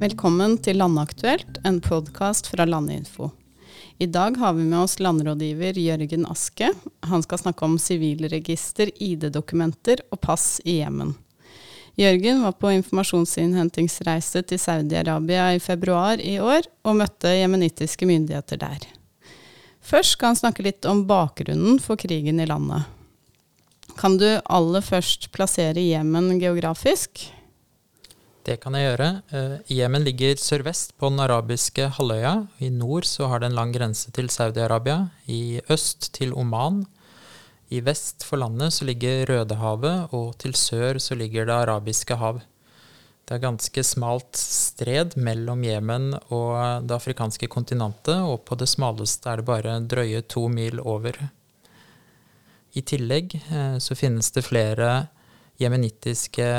Velkommen til Landaktuelt, en podkast fra Landinfo. I dag har vi med oss landrådgiver Jørgen Aske. Han skal snakke om sivilregister, ID-dokumenter og pass i Jemen. Jørgen var på informasjonsinnhentingsreise til Saudi-Arabia i februar i år, og møtte jemenittiske myndigheter der. Først skal han snakke litt om bakgrunnen for krigen i landet. Kan du aller først plassere Jemen geografisk? Det kan jeg gjøre. Uh, Jemen ligger sørvest på den arabiske halvøya. I nord så har det en lang grense til Saudi-Arabia. I øst til Oman. I vest for landet så ligger Rødehavet, og til sør så ligger Det arabiske hav. Det er ganske smalt stred mellom Jemen og det afrikanske kontinentet, og på det smaleste er det bare drøye to mil over. I tillegg uh, så finnes det flere jemenittiske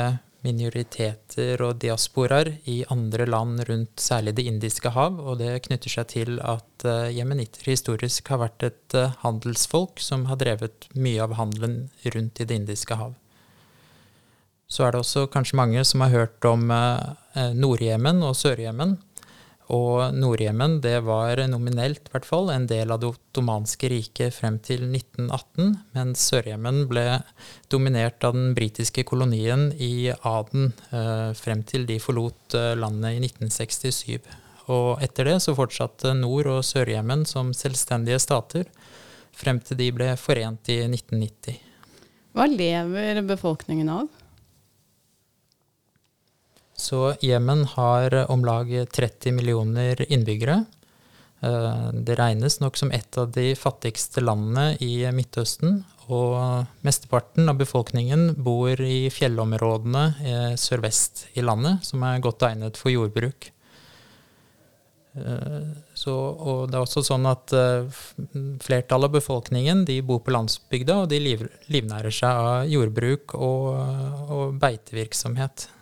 minoriteter og diasporaer i andre land rundt særlig Det indiske hav, og det knytter seg til at uh, jemenitter historisk har vært et uh, handelsfolk som har drevet mye av handelen rundt i Det indiske hav. Så er det også kanskje mange som har hørt om uh, Nord-Jemen og Sør-Jemen. Og Nord-Jemen det var nominelt hvert fall, en del av det ottomanske riket frem til 1918, mens Sør-Jemen ble dominert av den britiske kolonien i Aden eh, frem til de forlot eh, landet i 1967. Og etter det så fortsatte Nord- og Sør-Jemen som selvstendige stater frem til de ble forent i 1990. Hva lever befolkningen av? Så Jemen har om lag 30 millioner innbyggere. Eh, det regnes nok som et av de fattigste landene i Midtøsten. Og mesteparten av befolkningen bor i fjellområdene eh, sørvest i landet, som er godt egnet for jordbruk. Eh, så, og det er også sånn at flertallet av befolkningen de bor på landsbygda, og de liv, livnærer seg av jordbruk og, og beitevirksomhet.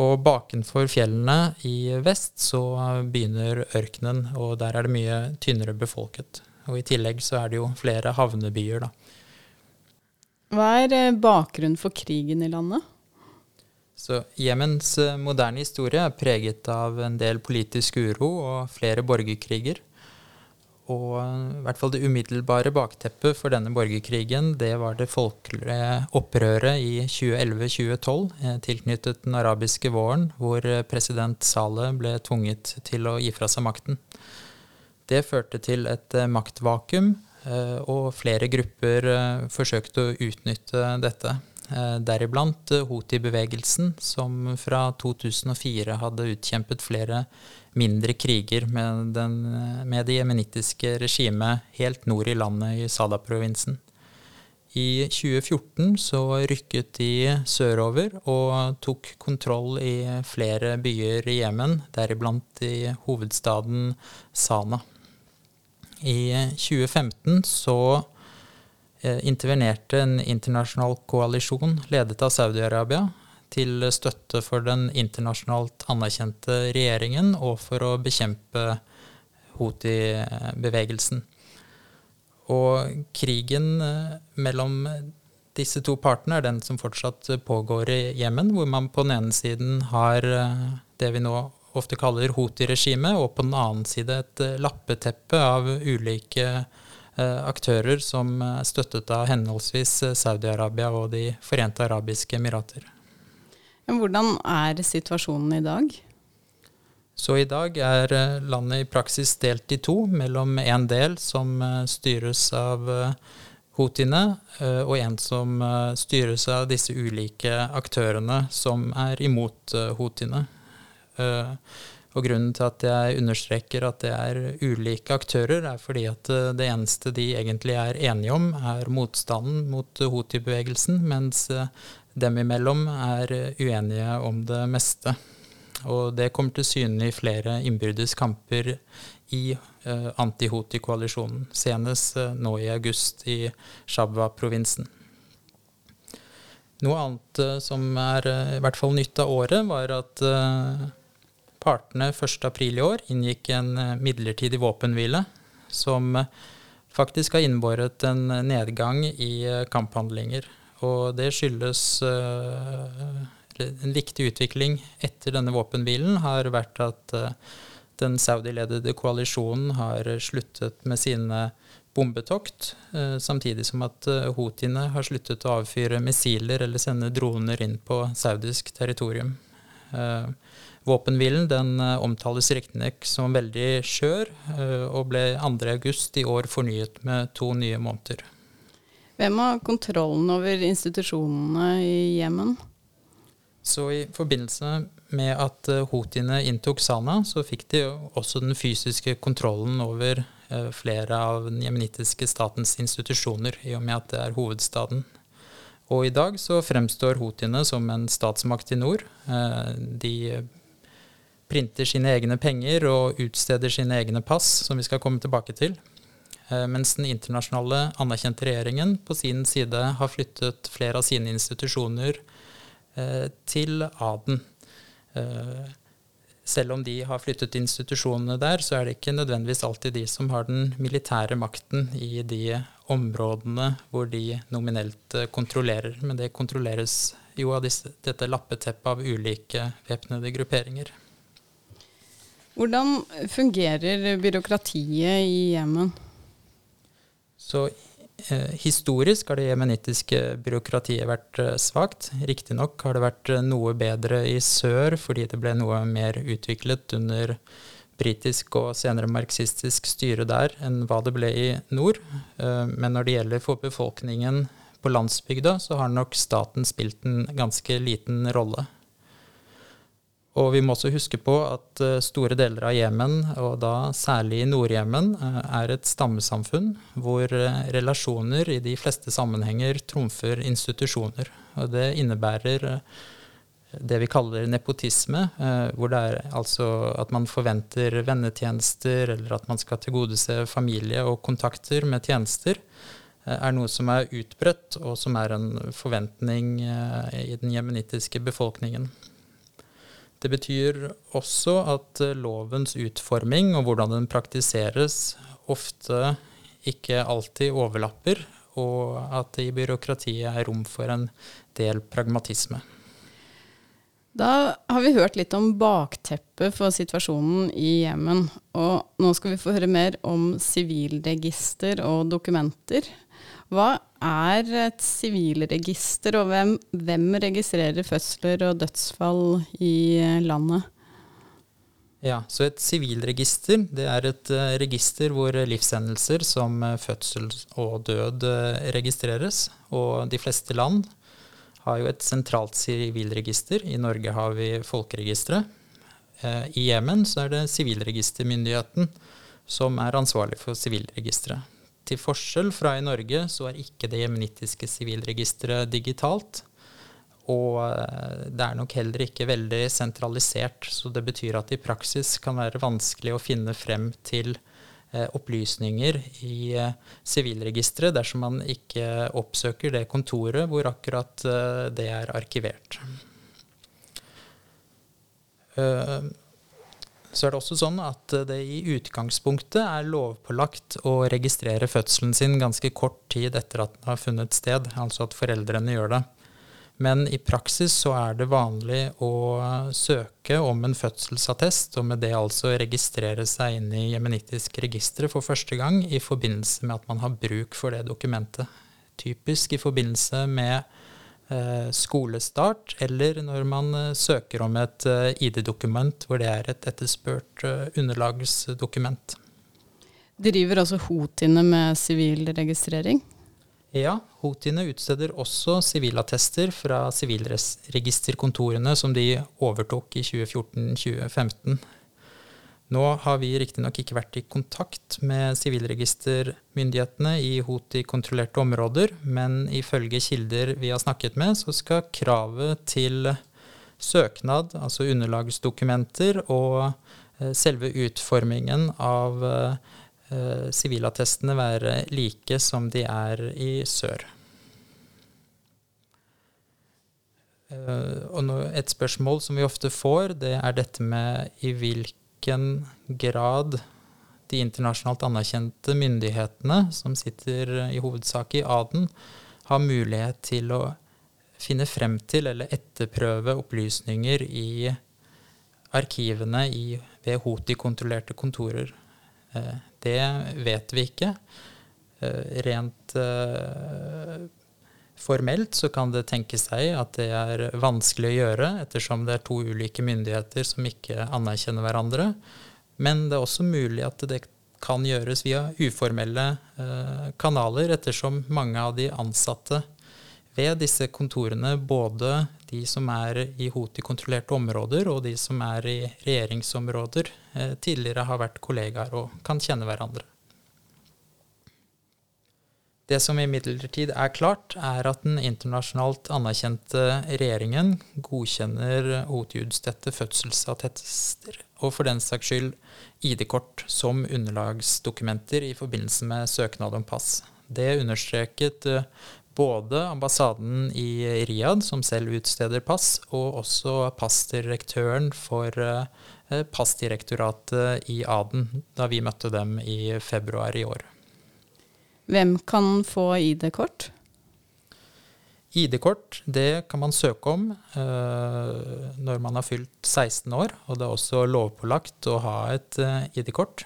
Og bakenfor fjellene i vest så begynner ørkenen, og der er det mye tynnere befolket. Og i tillegg så er det jo flere havnebyer, da. Hva er eh, bakgrunnen for krigen i landet? Så Jemens eh, moderne historie er preget av en del politisk uro og flere borgerkriger. Og i hvert fall det umiddelbare bakteppet for denne borgerkrigen, det var det folkelige opprøret i 2011-2012 eh, tilknyttet den arabiske våren, hvor eh, president Saleh ble tvunget til å gi fra seg makten. Det førte til et eh, maktvakuum, og flere grupper forsøkte å utnytte dette. Deriblant Houthi-bevegelsen, som fra 2004 hadde utkjempet flere mindre kriger med, den, med det jemenittiske regimet helt nord i landet, i Sada-provinsen. I 2014 så rykket de sørover og tok kontroll i flere byer i Jemen, deriblant i hovedstaden Sana. I 2015 så eh, intervenerte en internasjonal koalisjon ledet av Saudi-Arabia til støtte for den internasjonalt anerkjente regjeringen og for å bekjempe Houthi-bevegelsen. Og krigen eh, mellom disse to partene er den som fortsatt pågår i Jemen, hvor man på den ene siden har eh, det vi nå ofte kaller Houthi-regimet, og på den annen side et eh, lappeteppe av ulike aktører som er støttet av henholdsvis Saudi-Arabia og De forente arabiske emirater. Hvordan er situasjonen i dag? Så i dag er eh, landet i praksis delt i to, mellom en del som eh, styres av eh, houthiene, og en som styres av disse ulike aktørene som er imot houthiene. Og grunnen til at jeg understreker at det er ulike aktører, er fordi at det eneste de egentlig er enige om, er motstanden mot houthi-bevegelsen, mens dem imellom er uenige om det meste. Og det kommer til syne i flere innbyrdes kamper i anti-Houthi-koalisjonen, senest nå i august i Shabwa-provinsen. Noe annet som er i hvert fall nytt av året, var at partene 1.4 i år inngikk en midlertidig våpenhvile som faktisk har innbåret en nedgang i kamphandlinger. Og det skyldes en viktig utvikling etter denne våpenhvilen har vært at den Saudi-ledede koalisjonen har sluttet med sine bombetokt, samtidig som at houthiene har sluttet å avfyre missiler eller sende droner inn på saudisk territorium. Våpenhvilen den omtales riktignok som veldig skjør, og ble 2.8 i år fornyet med to nye måneder. Hvem har kontrollen over institusjonene i Jemen? Så i forbindelse med at uh, houthiene inntok Sana, så fikk de også den fysiske kontrollen over flere av den jemenittiske statens institusjoner, i og med at det er hovedstaden. Og i dag så fremstår houthiene som en statsmakt i nord. De printer sine egne penger og utsteder sine egne pass, som vi skal komme tilbake til. Eh, mens den internasjonale anerkjente regjeringen på sin side har flyttet flere av sine institusjoner eh, til Aden. Eh, selv om de har flyttet institusjonene der, så er det ikke nødvendigvis alltid de som har den militære makten i de områdene hvor de nominelt kontrollerer. Men det kontrolleres jo av disse, dette lappeteppet av ulike væpnede grupperinger. Hvordan fungerer byråkratiet i Jemen? Så eh, historisk har det jemenittiske byråkratiet vært eh, svakt. Riktignok har det vært eh, noe bedre i sør fordi det ble noe mer utviklet under britisk og senere marxistisk styre der enn hva det ble i nord. Eh, men når det gjelder for befolkningen på landsbygda, så har nok staten spilt en ganske liten rolle. Og vi må også huske på at eh, store deler av Jemen, og da særlig Nord-Jemen, eh, er et stammesamfunn hvor eh, relasjoner i de fleste sammenhenger trumfer institusjoner. Og det innebærer det vi kaller nepotisme, hvor det er altså at man forventer vennetjenester, eller at man skal tilgodese familie og kontakter med tjenester, er noe som er utbredt, og som er en forventning i den jemenittiske befolkningen. Det betyr også at eh, lovens utforming og hvordan den praktiseres, ofte ikke alltid overlapper, og at det i byråkratiet er rom for en del pragmatisme. Da har vi hørt litt om bakteppet for situasjonen i Jemen. Og nå skal vi få høre mer om sivilregister og dokumenter. Hva er et sivilregister, og hvem, hvem, registrerer fødsler og dødsfall i landet? Ja, så Et sivilregister det er et uh, register hvor livshendelser som uh, fødsel og død registreres. Og de fleste land har jo et sentralt sivilregister. I Norge har vi folkeregisteret. I Jemen så er det sivilregistermyndigheten som er ansvarlig for sivilregisteret. Til forskjell fra i Norge så er ikke det jemenittiske sivilregisteret digitalt. Og eh, det er nok heller ikke veldig sentralisert, så det betyr at det i praksis kan være vanskelig å finne frem til eh, opplysninger i eh, sivilregisteret dersom man ikke oppsøker det kontoret hvor akkurat det er arkivert. Så er det også sånn at det i utgangspunktet er lovpålagt å registrere fødselen sin ganske kort tid etter at den har funnet sted, altså at foreldrene gjør det. Men i praksis så er det vanlig å søke om en fødselsattest, og med det altså registrere seg inn i jemenittisk register for første gang i forbindelse med at man har bruk for det dokumentet. Typisk i forbindelse med skolestart, eller når man eh, søker om et eh, ID-dokument hvor det er et etterspurt underlagsdokument. Driver altså hotiene med sivilregistrering? Ja, hotiene utsteder også sivilattester fra sivilregisterkontorene som de overtok i 2014-2015. Nå har vi riktignok ikke vært i kontakt med sivilregistermyndighetene i Houthi-kontrollerte områder, men ifølge kilder vi har snakket med, så skal kravet til søknad, altså underlagsdokumenter, og eh, selve utformingen av eh, sivilattestene være like som de er i sør. Eh, og et spørsmål som vi ofte får, det er dette med i hvilken hvilken grad de internasjonalt anerkjente myndighetene, som sitter i hovedsak i Aden, har mulighet til å finne frem til eller etterprøve opplysninger i arkivene i, ved Houthi-kontrollerte kontorer. Eh, det vet vi ikke. Eh, rent eh, formelt så kan det tenke seg at det er vanskelig å gjøre, ettersom det er to ulike myndigheter som ikke anerkjenner hverandre. Men det er også mulig at det kan gjøres via uformelle kanaler, ettersom mange av de ansatte ved disse kontorene, både de som er i Houthi-kontrollerte områder og de som er i regjeringsområder, eh, tidligere har vært kollegaer og kan kjenne hverandre. Det som imidlertid er klart, er at den internasjonalt anerkjente regjeringen godkjenner Houthi-utstedte fødselsattester, og for den saks skyld ID-kort som underlagsdokumenter i forbindelse med søknad om pass. Det understreket eh, både ambassaden i Riyadh, som selv utsteder pass, og også passdirektøren for eh, Passdirektoratet i Aden, da vi møtte dem i februar i år. Hvem kan få ID-kort? ID-kort det kan man søke om eh, når man har fylt 16 år, og det er også lovpålagt å ha et eh, ID-kort.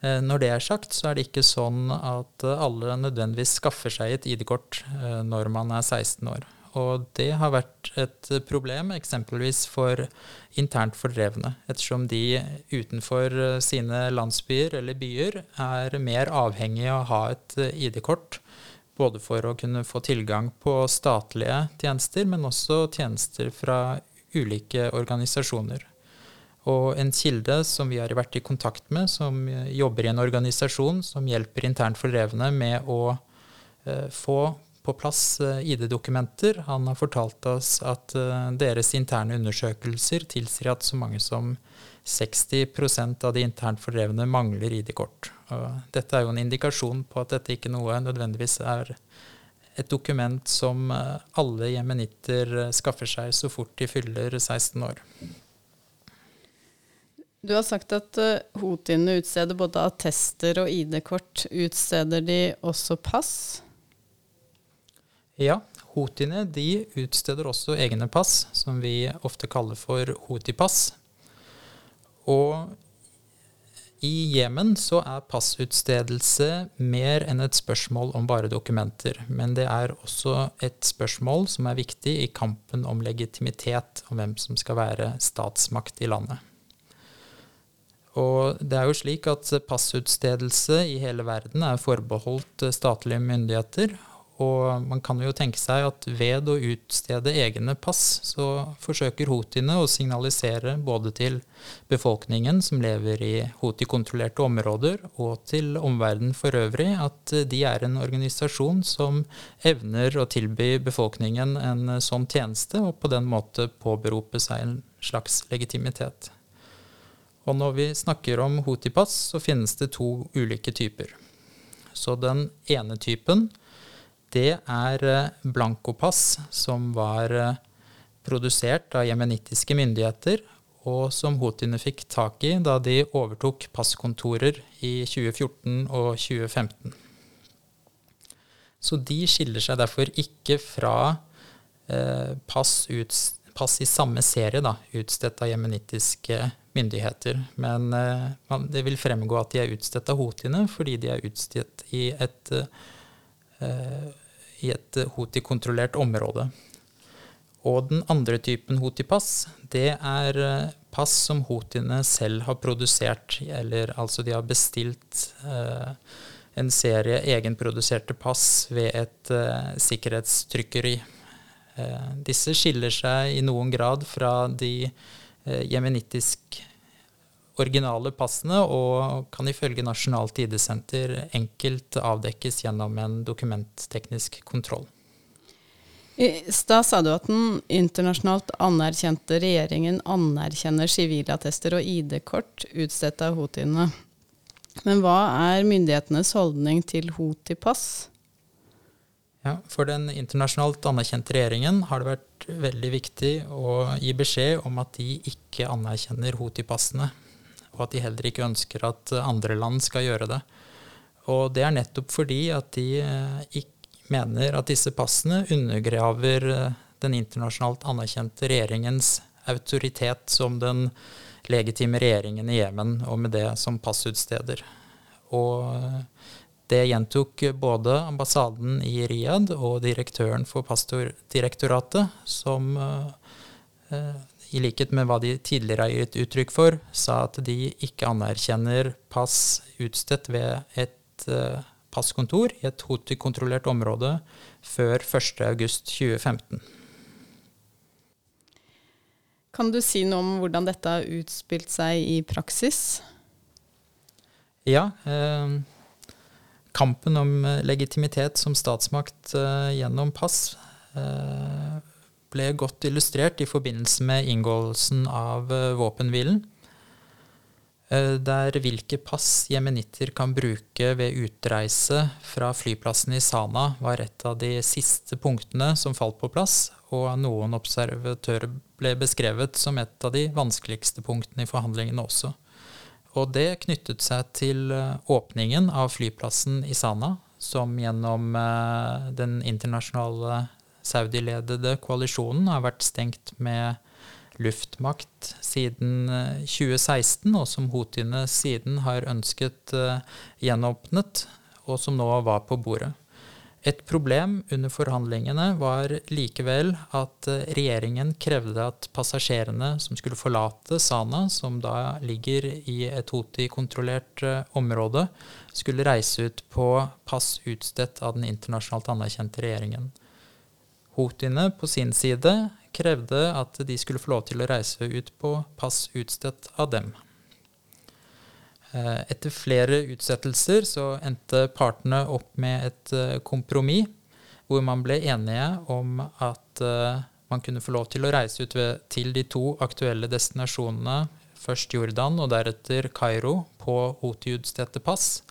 Eh, når det er sagt, så er det ikke sånn at alle nødvendigvis skaffer seg et ID-kort eh, når man er 16 år. Og det har vært et problem eksempelvis for internt fordrevne, ettersom de utenfor sine landsbyer eller byer er mer avhengige av å ha et ID-kort. Både for å kunne få tilgang på statlige tjenester, men også tjenester fra ulike organisasjoner. Og en kilde som vi har vært i kontakt med, som jobber i en organisasjon som hjelper internt fordrevne med å eh, få på plass eh, ID-dokumenter. Han har fortalt oss at eh, deres interne undersøkelser tilsier at så mange som 60% av de internt fordrevne mangler ID-kort. Dette er jo en indikasjon på at dette ikke noe nødvendigvis er et dokument som alle jemenitter skaffer seg så fort de fyller 16 år. Du har sagt at Hotiene utsteder både attester og ID-kort. Utsteder de også pass? Ja, Hotiene de utsteder også egne pass, som vi ofte kaller for Hoti-pass. Og i Jemen så er passutstedelse mer enn et spørsmål om bare dokumenter. Men det er også et spørsmål som er viktig i kampen om legitimitet, om hvem som skal være statsmakt i landet. Og det er jo slik at passutstedelse i hele verden er forbeholdt statlige myndigheter. Og man kan jo tenke seg at ved å utstede egne pass, så forsøker houthiene å signalisere både til befolkningen som lever i houthi-kontrollerte områder, og til omverdenen for øvrig at de er en organisasjon som evner å tilby befolkningen en sånn tjeneste, og på den måte påberope seg en slags legitimitet. Og når vi snakker om Houthi-pass, så finnes det to ulike typer. Så den ene typen, det er eh, blankopass som var eh, produsert av jemenittiske myndigheter, og som houthiene fikk tak i da de overtok passkontorer i 2014 og 2015. Så de skiller seg derfor ikke fra eh, pass, ut, pass, i samme serie, da, utstedt av jemenittiske myndigheter. Men det vil fremgå at de er utstedt av houthiene fordi de er utstedt i et, i et houthi-kontrollert område. Og den andre typen houthi-pass, det er uh, pass som houthiene selv har produsert. Eller altså de har bestilt en serie egenproduserte pass ved et sikkerhetstrykkeri. disse skiller seg i noen grad fra de Eh, jemenittisk originale passene og kan ifølge Nasjonalt ID-senter enkelt avdekkes gjennom en dokumentteknisk kontroll. I stad sa du at den internasjonalt anerkjente regjeringen anerkjenner sivilattester og ID-kort utstedt av houthiene. Men hva er myndighetenes holdning til houthi-pass? Ja, For den internasjonalt anerkjente regjeringen har det vært veldig viktig å gi beskjed om at de ikke anerkjenner Houthi-passene, og at de heller ikke ønsker at andre land skal gjøre det. Og det er nettopp fordi at de eh, ikke mener at disse passene undergraver eh, den internasjonalt anerkjente regjeringens autoritet som den legitime regjeringen i Jemen, og med det som passutsteder. Og det gjentok både ambassaden i Riyadh og direktøren for Pastordirektoratet, som eh, i likhet med hva de tidligere har gitt uttrykk for, sa at de ikke anerkjenner pass utstedt ved et eh, passkontor i et Houthi-kontrollert område før 1.8.2015. Kan du si noe om hvordan dette har utspilt seg i praksis? Ja. Eh, kampen om legitimitet som statsmakt eh, gjennom pass eh, ble godt illustrert i forbindelse med inngåelsen av eh, våpenhvilen. Eh, der hvilke pass jemenitter kan bruke ved utreise fra flyplassen i Sana, var et av de siste punktene som falt på plass, og noen observatører ble beskrevet som et av de vanskeligste punktene i forhandlingene også. Og det knyttet seg til eh, åpningen av flyplassen i Sana, som gjennom den internasjonale Saudi-ledede koalisjonen har vært stengt med luftmakt siden 2016, eh, og som houthiene siden har ønsket gjenåpnet, og som nå var på bordet. Et problem under forhandlingene var likevel at eh, regjeringen krevde at passasjerene som skulle forlate Sana, som da ligger i et Houthi-kontrollert eh, område, skulle reise ut på pass utstedt av den internasjonalt anerkjente regjeringen. Houthiene på sin side krevde at de skulle få lov til å reise ut på pass utstedt av dem. Eh, etter flere utsettelser så endte partene opp med et eh, kompromiss hvor man ble enige om at eh, man kunne få lov til å reise ut til de to aktuelle destinasjonene, først Jordan og deretter Kairo, på Houthi-utstedte pass,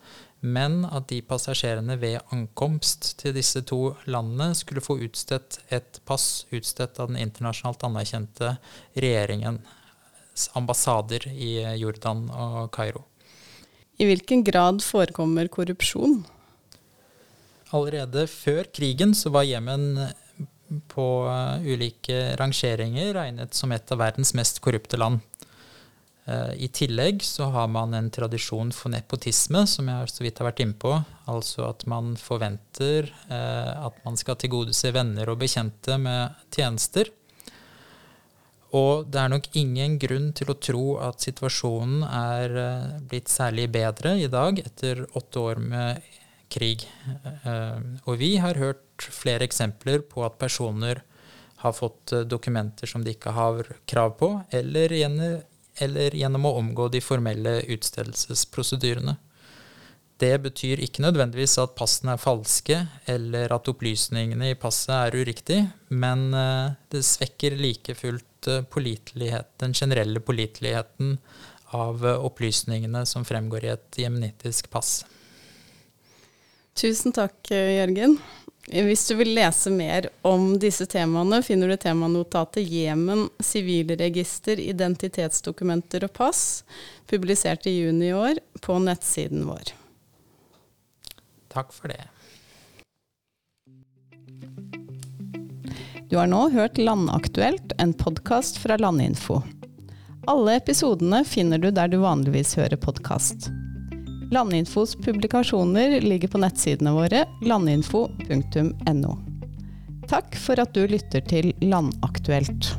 men at de passasjerene ved ankomst til disse to landene skulle få utstedt et pass utstedt av den internasjonalt anerkjente regjeringens ambassader i Jordan og Kairo. I hvilken grad forekommer korrupsjon? Allerede før krigen så var Jemen på uh, ulike rangeringer regnet som et av verdens mest korrupte land. Uh, I tillegg så har man en tradisjon for nepotisme, som jeg så vidt har vært inne på. Altså at man forventer uh, at man skal tilgodese venner og bekjente med tjenester. Og det er nok ingen grunn til å tro at situasjonen er eh, blitt særlig bedre i dag etter åtte år med krig. Eh, og vi har hørt flere eksempler på at personer har fått eh, dokumenter som de ikke har krav på, eller eller gjennom å omgå de formelle utstedelsesprosedyrene. Det betyr ikke nødvendigvis at passene er falske, eller at opplysningene i passet er uriktig, men det svekker like fullt den generelle påliteligheten av eh, opplysningene som fremgår i et jemenittisk pass. Tusen takk, eh, Jørgen. Hvis du vil lese mer om disse temaene, finner du temanotatet 'Jemen sivilregister, identitetsdokumenter og pass', publisert i juni i år, på nettsiden vår. Takk for det. Du har nå hørt Landaktuelt, en podkast fra Landinfo. Alle episodene finner du der du vanligvis hører podkast. Landinfos publikasjoner ligger på nettsidene våre landinfo.no. Takk for at du lytter til Landaktuelt.